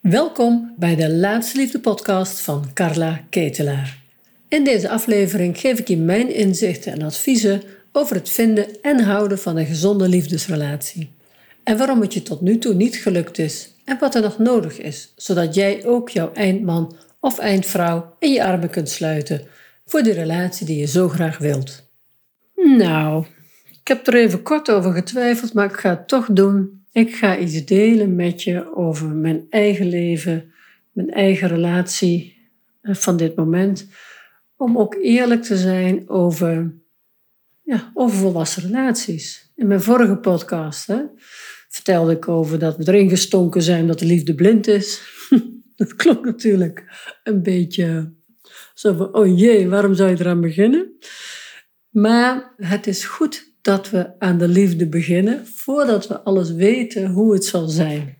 Welkom bij de Laatste Liefde podcast van Carla Ketelaar. In deze aflevering geef ik je mijn inzichten en adviezen over het vinden en houden van een gezonde liefdesrelatie. En waarom het je tot nu toe niet gelukt is en wat er nog nodig is, zodat jij ook jouw eindman of eindvrouw in je armen kunt sluiten voor die relatie die je zo graag wilt. Nou, ik heb er even kort over getwijfeld, maar ik ga het toch doen ik ga iets delen met je over mijn eigen leven, mijn eigen relatie eh, van dit moment. Om ook eerlijk te zijn over, ja, over volwassen relaties. In mijn vorige podcast hè, vertelde ik over dat we erin gestonken zijn dat de liefde blind is. dat klopt natuurlijk een beetje zo van, oh jee, waarom zou je eraan beginnen? Maar het is goed dat we aan de liefde beginnen voordat we alles weten hoe het zal zijn.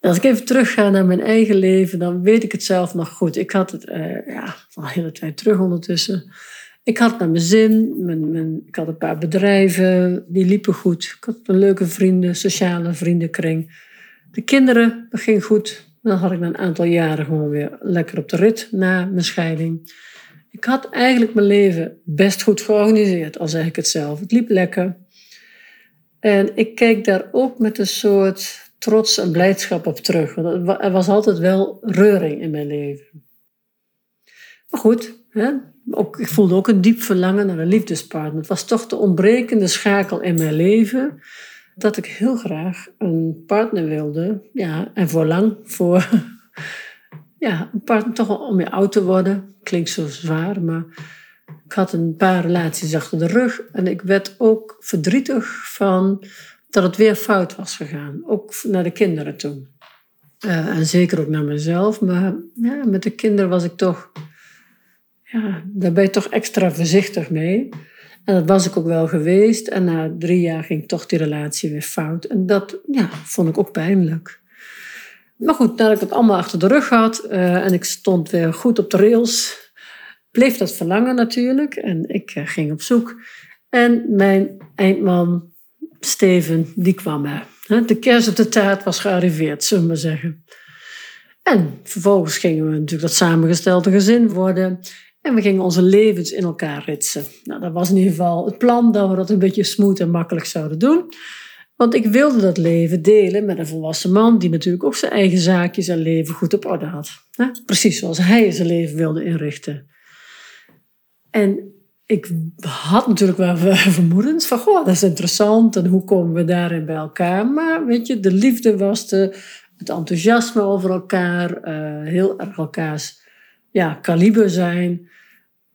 Als ik even terugga naar mijn eigen leven, dan weet ik het zelf nog goed. Ik had het uh, ja, al een hele tijd terug ondertussen. Ik had naar mijn zin, mijn, ik had een paar bedrijven, die liepen goed. Ik had een leuke vrienden, sociale vriendenkring. De kinderen, dat ging goed. Dan had ik na een aantal jaren gewoon weer lekker op de rit na mijn scheiding. Ik had eigenlijk mijn leven best goed georganiseerd, al zeg ik het zelf. Het liep lekker. En ik keek daar ook met een soort trots en blijdschap op terug. Er was altijd wel reuring in mijn leven. Maar goed, hè? Ook, ik voelde ook een diep verlangen naar een liefdespartner. Het was toch de ontbrekende schakel in mijn leven dat ik heel graag een partner wilde. Ja, en voor lang, voor ja, toch om je oud te worden. Klinkt zo zwaar, maar ik had een paar relaties achter de rug. En ik werd ook verdrietig van dat het weer fout was gegaan. Ook naar de kinderen toe. Uh, en zeker ook naar mezelf. Maar ja, met de kinderen was ik toch... Ja, daar ben je toch extra voorzichtig mee. En dat was ik ook wel geweest. En na drie jaar ging toch die relatie weer fout. En dat ja, vond ik ook pijnlijk. Maar goed, nadat ik het allemaal achter de rug had uh, en ik stond weer goed op de rails, bleef dat verlangen natuurlijk. En ik uh, ging op zoek. En mijn eindman, Steven, die kwam er. De kerst op de taart was gearriveerd, zullen we zeggen. En vervolgens gingen we natuurlijk dat samengestelde gezin worden. En we gingen onze levens in elkaar ritsen. Nou, dat was in ieder geval het plan dat we dat een beetje smooth en makkelijk zouden doen. Want ik wilde dat leven delen met een volwassen man die natuurlijk ook zijn eigen zaakjes en leven goed op orde had. Precies zoals hij zijn leven wilde inrichten. En ik had natuurlijk wel vermoedens van, goh, dat is interessant en hoe komen we daarin bij elkaar. Maar weet je, de liefde was de, het enthousiasme over elkaar, uh, heel erg elkaars ja, kaliber zijn.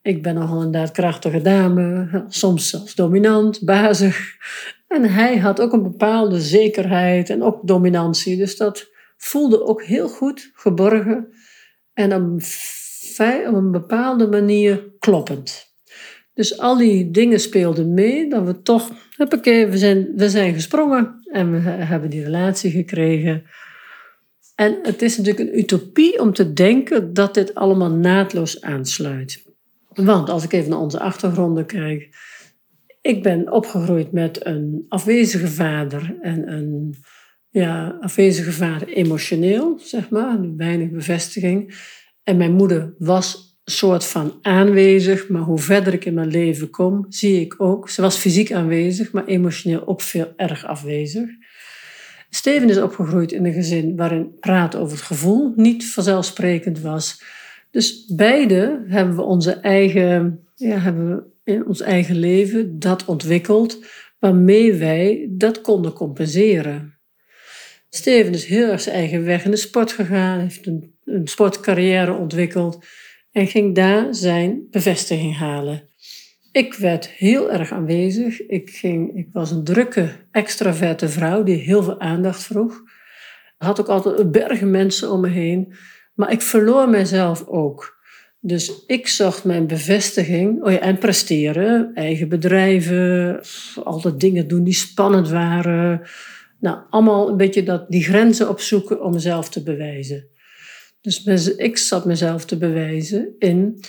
Ik ben nogal een daadkrachtige dame, soms zelfs dominant, bazig. En hij had ook een bepaalde zekerheid en ook dominantie. Dus dat voelde ook heel goed geborgen en op een bepaalde manier kloppend. Dus al die dingen speelden mee, dat we toch, hoppakee, we zijn, we zijn gesprongen en we hebben die relatie gekregen. En het is natuurlijk een utopie om te denken dat dit allemaal naadloos aansluit. Want als ik even naar onze achtergronden kijk, ik ben opgegroeid met een afwezige vader en een ja, afwezige vader emotioneel, zeg maar, weinig bevestiging. En mijn moeder was soort van aanwezig, maar hoe verder ik in mijn leven kom, zie ik ook. Ze was fysiek aanwezig, maar emotioneel ook veel erg afwezig. Steven is opgegroeid in een gezin waarin praten over het gevoel niet vanzelfsprekend was. Dus beide hebben we onze eigen, ja, hebben we in ons eigen leven dat ontwikkeld, waarmee wij dat konden compenseren. Steven is heel erg zijn eigen weg in de sport gegaan, heeft een, sportcarrière ontwikkeld en ging daar zijn bevestiging halen. Ik werd heel erg aanwezig. Ik, ging, ik was een drukke, extraverte vrouw die heel veel aandacht vroeg. Had ook altijd bergen mensen om me heen. Maar ik verloor mezelf ook. Dus ik zocht mijn bevestiging oh en presteren. Eigen bedrijven, altijd dingen doen die spannend waren. Nou, allemaal een beetje dat, die grenzen opzoeken om mezelf te bewijzen. Dus ik zat mezelf te bewijzen in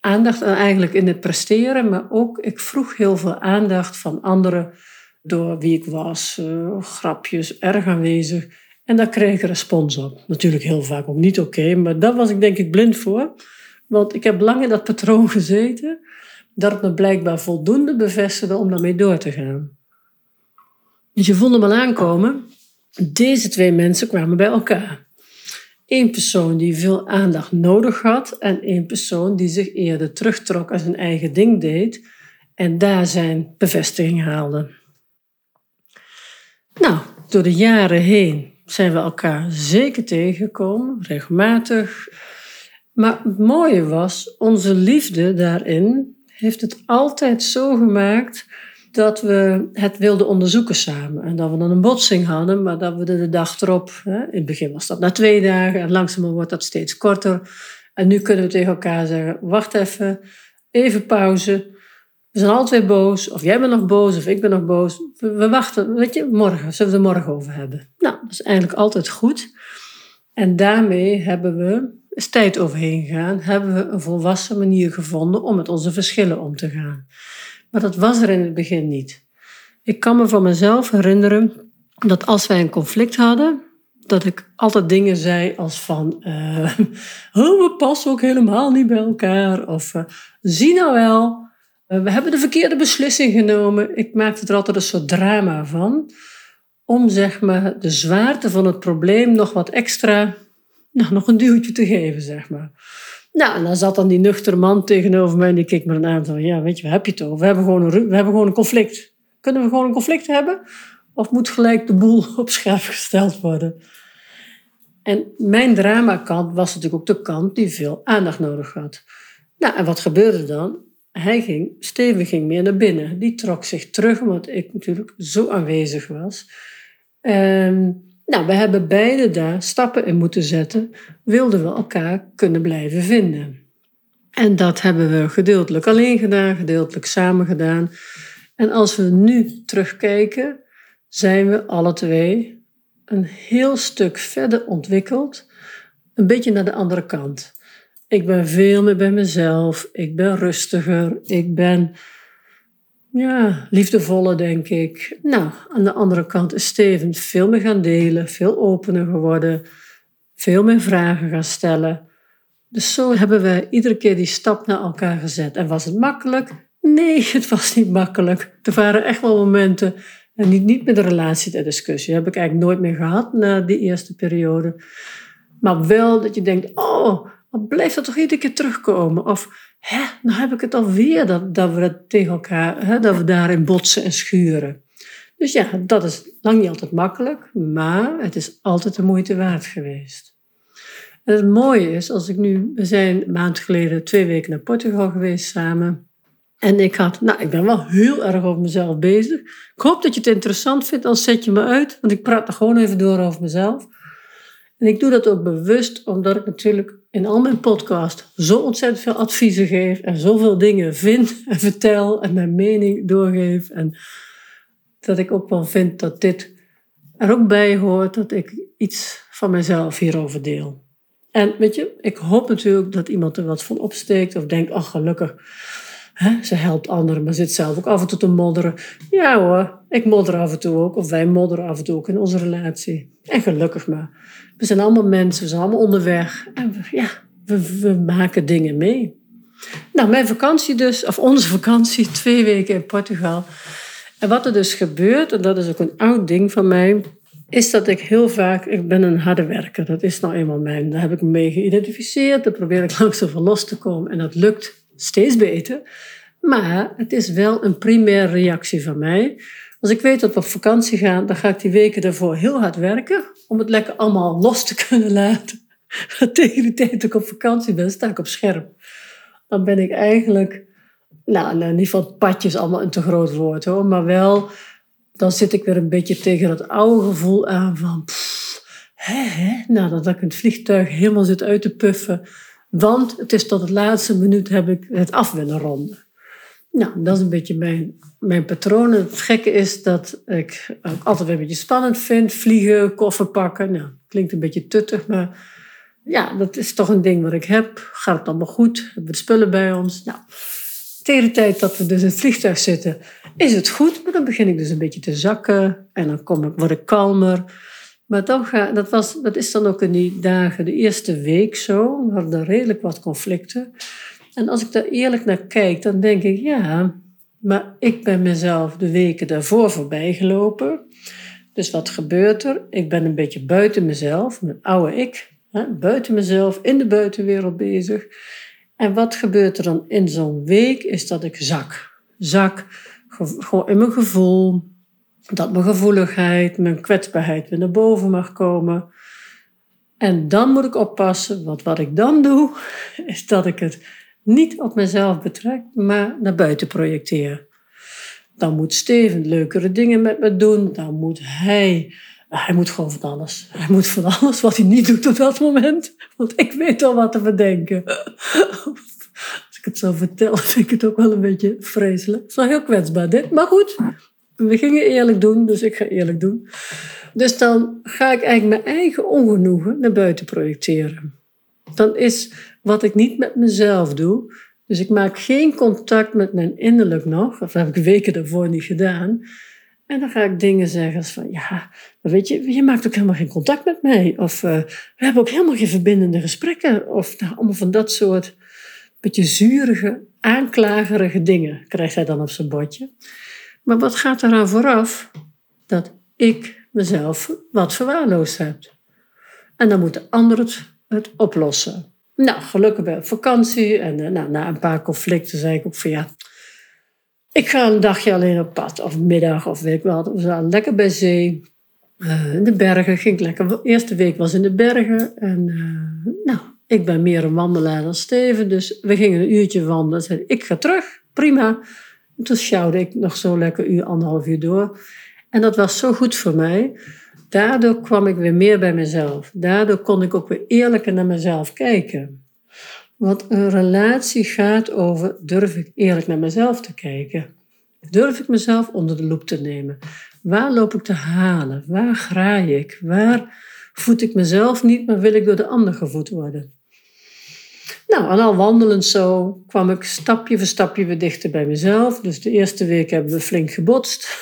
aandacht en eigenlijk in het presteren, maar ook ik vroeg heel veel aandacht van anderen door wie ik was, uh, grapjes, erg aanwezig. En daar kreeg ik respons op. Natuurlijk heel vaak ook niet oké, maar daar was ik denk ik blind voor. Want ik heb lang in dat patroon gezeten, dat het me blijkbaar voldoende bevestigde om daarmee door te gaan. Dus je voelde me aankomen. Deze twee mensen kwamen bij elkaar. Eén persoon die veel aandacht nodig had en één persoon die zich eerder terugtrok en zijn eigen ding deed en daar zijn bevestiging haalde. Nou, door de jaren heen zijn we elkaar zeker tegengekomen, regelmatig. Maar het mooie was, onze liefde daarin heeft het altijd zo gemaakt dat we het wilden onderzoeken samen. En dat we dan een botsing hadden, maar dat we de dag erop, hè, in het begin was dat na twee dagen en langzamer wordt dat steeds korter. En nu kunnen we tegen elkaar zeggen, wacht even, even pauze. We zijn altijd boos, of jij bent nog boos, of ik ben nog boos. We, wachten, weet je, morgen, zullen we er morgen over hebben. Nou, dat is eigenlijk altijd goed. En daarmee hebben we, tijd overheen gegaan, hebben we een volwassen manier gevonden om met onze verschillen om te gaan. Maar dat was er in het begin niet. Ik kan me van mezelf herinneren dat als wij een conflict hadden, dat ik altijd dingen zei als van, uh, oh, we passen ook helemaal niet bij elkaar. Of uh, zie nou wel, uh, we hebben de verkeerde beslissing genomen. Ik maakte er altijd een soort drama van. Om zeg maar de zwaarte van het probleem nog wat extra, nog een duwtje te geven, zeg maar. Nou, en dan zat dan die nuchtere man tegenover mij en die keek me een aan van, ja, weet je, waar heb je het over? We hebben, gewoon een, we hebben gewoon een conflict. Kunnen we gewoon een conflict hebben? Of moet gelijk de boel op scherp gesteld worden? En mijn dramakant was natuurlijk ook de kant die veel aandacht nodig had. Nou, en wat gebeurde dan? Hij ging, Steven ging meer naar binnen. Die trok zich terug, omdat ik natuurlijk zo aanwezig was. En nou, we hebben beide daar stappen in moeten zetten, wilden we elkaar kunnen blijven vinden. En dat hebben we gedeeltelijk alleen gedaan, gedeeltelijk samen gedaan. En als we nu terugkijken, zijn we alle twee een heel stuk verder ontwikkeld, een beetje naar de andere kant. Ik ben veel meer bij mezelf, ik ben rustiger, ik ben ja, liefdevoller, denk ik. Nou, aan de andere kant is Steven veel meer gaan delen, veel opener geworden, veel meer vragen gaan stellen. Dus zo hebben we iedere keer die stap naar elkaar gezet. En was het makkelijk? Nee, het was niet makkelijk. Er waren echt wel momenten, en niet, niet met de relatie de discussie, heb ik eigenlijk nooit meer gehad na die eerste periode. Maar wel dat je denkt, oh, wat blijft dat toch iedere keer terugkomen? Of hè, nou heb ik het alweer dat, dat we dat tegen elkaar, hè, dat we daarin botsen en schuren. Dus ja, dat is lang niet altijd makkelijk, maar het is altijd de moeite waard geweest. En het mooie is, als ik nu, we zijn een maand geleden twee weken naar Portugal geweest samen. En ik had, nou, ik ben wel heel erg over mezelf bezig. Ik hoop dat je het interessant vindt, dan zet je me uit, want ik praat er gewoon even door over mezelf. En ik doe dat ook bewust, omdat ik natuurlijk in al mijn podcast zo ontzettend veel adviezen geef en zoveel dingen vind en vertel en mijn mening doorgeef. En dat ik ook wel vind dat dit er ook bij hoort dat ik iets van mezelf hierover deel. En weet je, ik hoop natuurlijk dat iemand er wat van opsteekt of denkt, ach gelukkig, ze helpt anderen, maar zit zelf ook af en toe te modderen. Ja hoor, ik modder af en toe ook, of wij modderen af en toe ook in onze relatie. En gelukkig maar. We zijn allemaal mensen, we zijn allemaal onderweg. En we, ja, we, we maken dingen mee. Nou, mijn vakantie dus, of onze vakantie, twee weken in Portugal. En wat er dus gebeurt, en dat is ook een oud ding van mij, is dat ik heel vaak, ik ben een harde werker. Dat is nou eenmaal mijn, daar heb ik me mee geïdentificeerd. Daar probeer ik langzaam van los te komen. En dat lukt steeds beter. Maar het is wel een primaire reactie van mij. Als ik weet dat we op vakantie gaan, dan ga ik die weken daarvoor heel hard werken. Om het lekker allemaal los te kunnen laten. Tegen die tijd dat ik op vakantie ben, sta ik op scherp. Dan ben ik eigenlijk, nou, nou niet van padjes allemaal een te groot woord hoor. Maar wel, dan zit ik weer een beetje tegen dat oude gevoel aan van... Hè, hè? Nou, dat ik in het vliegtuig helemaal zit uit te puffen. Want het is tot het laatste minuut heb ik het af willen ronden. Nou, dat is een beetje mijn, mijn patroon. Het gekke is dat ik altijd weer een beetje spannend vind. Vliegen, koffer pakken. Nou, klinkt een beetje tuttig, maar ja, dat is toch een ding wat ik heb. Gaat het allemaal goed? Hebben we de spullen bij ons? Nou, tegen de tijd dat we dus in het vliegtuig zitten, is het goed. Maar dan begin ik dus een beetje te zakken. En dan kom ik, word ik kalmer. Maar ga, dat, was, dat is dan ook in die dagen, de eerste week zo. We hadden redelijk wat conflicten. En als ik daar eerlijk naar kijk, dan denk ik, ja, maar ik ben mezelf de weken daarvoor voorbij gelopen. Dus wat gebeurt er? Ik ben een beetje buiten mezelf, mijn oude ik, hè, buiten mezelf, in de buitenwereld bezig. En wat gebeurt er dan in zo'n week? Is dat ik zak. Zak gewoon in mijn gevoel, dat mijn gevoeligheid, mijn kwetsbaarheid weer naar boven mag komen. En dan moet ik oppassen, want wat ik dan doe, is dat ik het niet op mezelf betrek, maar naar buiten projecteer. Dan moet Steven leukere dingen met me doen. Dan moet hij. Hij moet gewoon van alles. Hij moet van alles wat hij niet doet op dat moment. Want ik weet al wat te bedenken. Als ik het zo vertel, vind ik het ook wel een beetje vreselijk. Het is wel heel kwetsbaar dit. Maar goed, we gingen eerlijk doen, dus ik ga eerlijk doen. Dus dan ga ik eigenlijk mijn eigen ongenoegen naar buiten projecteren. Dan is wat ik niet met mezelf doe, dus ik maak geen contact met mijn innerlijk nog, dat heb ik weken daarvoor niet gedaan. En dan ga ik dingen zeggen als van, ja, weet je, je maakt ook helemaal geen contact met mij. Of uh, we hebben ook helemaal geen verbindende gesprekken. Of nou, allemaal van dat soort beetje zurige, aanklagerige dingen krijgt hij dan op zijn bordje. Maar wat gaat eraan vooraf? Dat ik mezelf wat verwaarloosd heb. En dan moet de ander het, het oplossen. Nou, gelukkig ben ik op vakantie. En uh, nou, na een paar conflicten zei ik ook van ja, ik ga een dagje alleen op pad. Of middag, of weet ik wel. We waren lekker bij zee. Uh, in de bergen ging ik lekker. De eerste week was in de bergen. En uh, nou, ik ben meer een wandelaar dan Steven. Dus we gingen een uurtje wandelen. Zei, ik ga terug, prima. En toen sjouwde ik nog zo lekker uur, anderhalf uur door. En dat was zo goed voor mij. Daardoor kwam ik weer meer bij mezelf. Daardoor kon ik ook weer eerlijker naar mezelf kijken. Want een relatie gaat over: durf ik eerlijk naar mezelf te kijken? Durf ik mezelf onder de loep te nemen? Waar loop ik te halen? Waar graai ik? Waar voed ik mezelf niet, maar wil ik door de ander gevoed worden? Nou, en al wandelend zo kwam ik stapje voor stapje weer dichter bij mezelf. Dus de eerste week hebben we flink gebotst.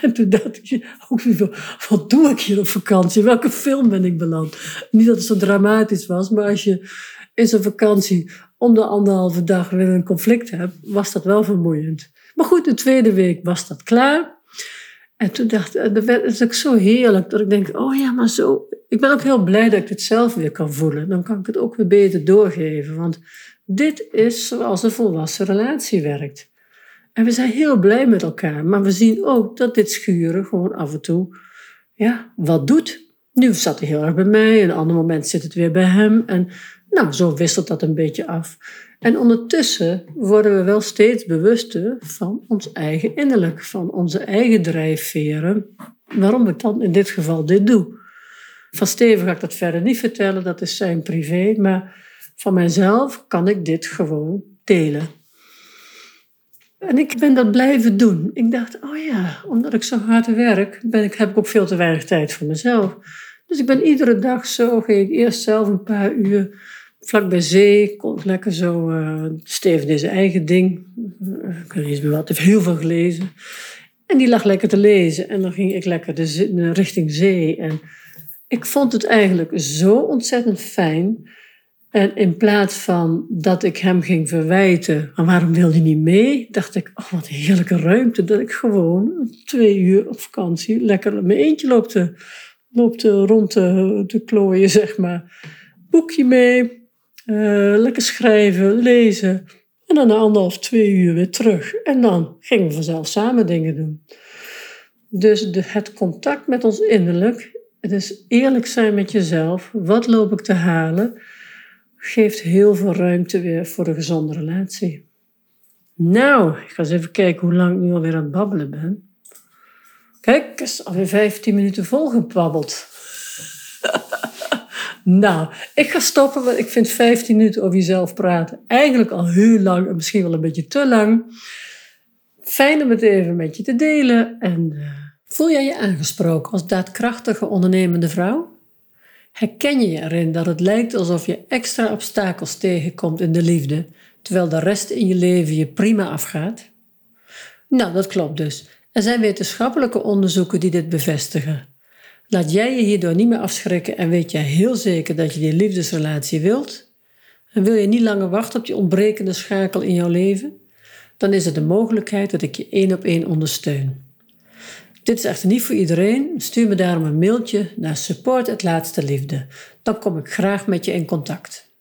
En toen dacht ik ook weer, wat doe ik hier op vakantie? Welke film ben ik beland? Niet dat het zo dramatisch was, maar als je in zo'n vakantie om de anderhalve dag weer een conflict hebt, was dat wel vermoeiend. Maar goed, de tweede week was dat klaar. En toen dacht ik, dat is ook zo heerlijk dat ik denk, oh ja, maar zo. Ik ben ook heel blij dat ik het zelf weer kan voelen. Dan kan ik het ook weer beter doorgeven. Want dit is zoals een volwassen relatie werkt. En we zijn heel blij met elkaar, maar we zien ook dat dit schuren gewoon af en toe, ja, wat doet. Nu zat hij heel erg bij mij, een ander moment zit het weer bij hem. En nou, zo wisselt dat een beetje af. En ondertussen worden we wel steeds bewuster van ons eigen innerlijk, van onze eigen drijfveren, waarom ik dan in dit geval dit doe. Van Steven ga ik dat verder niet vertellen, dat is zijn privé, maar van mijzelf kan ik dit gewoon delen. En ik ben dat blijven doen. Ik dacht, oh ja, omdat ik zo hard werk, ben ik, heb ik ook veel te weinig tijd voor mezelf. Dus ik ben iedere dag zo, ging ik eerst zelf een paar uur vlak bij zee, kon ik lekker zo, uh, Steven deze eigen ding. Ik weet niet meer wat, heeft heel veel gelezen. En die lag lekker te lezen. En dan ging ik lekker de, richting zee. En ik vond het eigenlijk zo ontzettend fijn en in plaats van dat ik hem ging verwijten, maar waarom wil hij niet mee? Dacht ik, oh wat heerlijke ruimte dat ik gewoon twee uur op vakantie lekker mijn eentje loop te, loop te rond te, te klooien, zeg maar. Boekje mee, uh, lekker schrijven, lezen. En dan een anderhalf, twee uur weer terug. En dan gingen we vanzelf samen dingen doen. Dus de, het contact met ons innerlijk, het is eerlijk zijn met jezelf. Wat loop ik te halen? geeft heel veel ruimte weer voor een gezonde relatie. Nou, ik ga eens even kijken hoe lang ik nu alweer aan het babbelen ben. Kijk, is alweer 15 minuten volgebabbeld. nou, ik ga stoppen, want ik vind 15 minuten over jezelf praten eigenlijk al heel lang en misschien wel een beetje te lang. Fijn om het even met je te delen. En uh, Voel jij je aangesproken als daadkrachtige ondernemende vrouw? Herken je erin dat het lijkt alsof je extra obstakels tegenkomt in de liefde, terwijl de rest in je leven je prima afgaat? Nou, dat klopt dus. Er zijn wetenschappelijke onderzoeken die dit bevestigen. Laat jij je hierdoor niet meer afschrikken en weet jij heel zeker dat je die liefdesrelatie wilt? En wil je niet langer wachten op die ontbrekende schakel in jouw leven? Dan is er de mogelijkheid dat ik je één op één ondersteun. Dit is echter niet voor iedereen. Stuur me daarom een mailtje naar support@laatsteliefde. Dan kom ik graag met je in contact.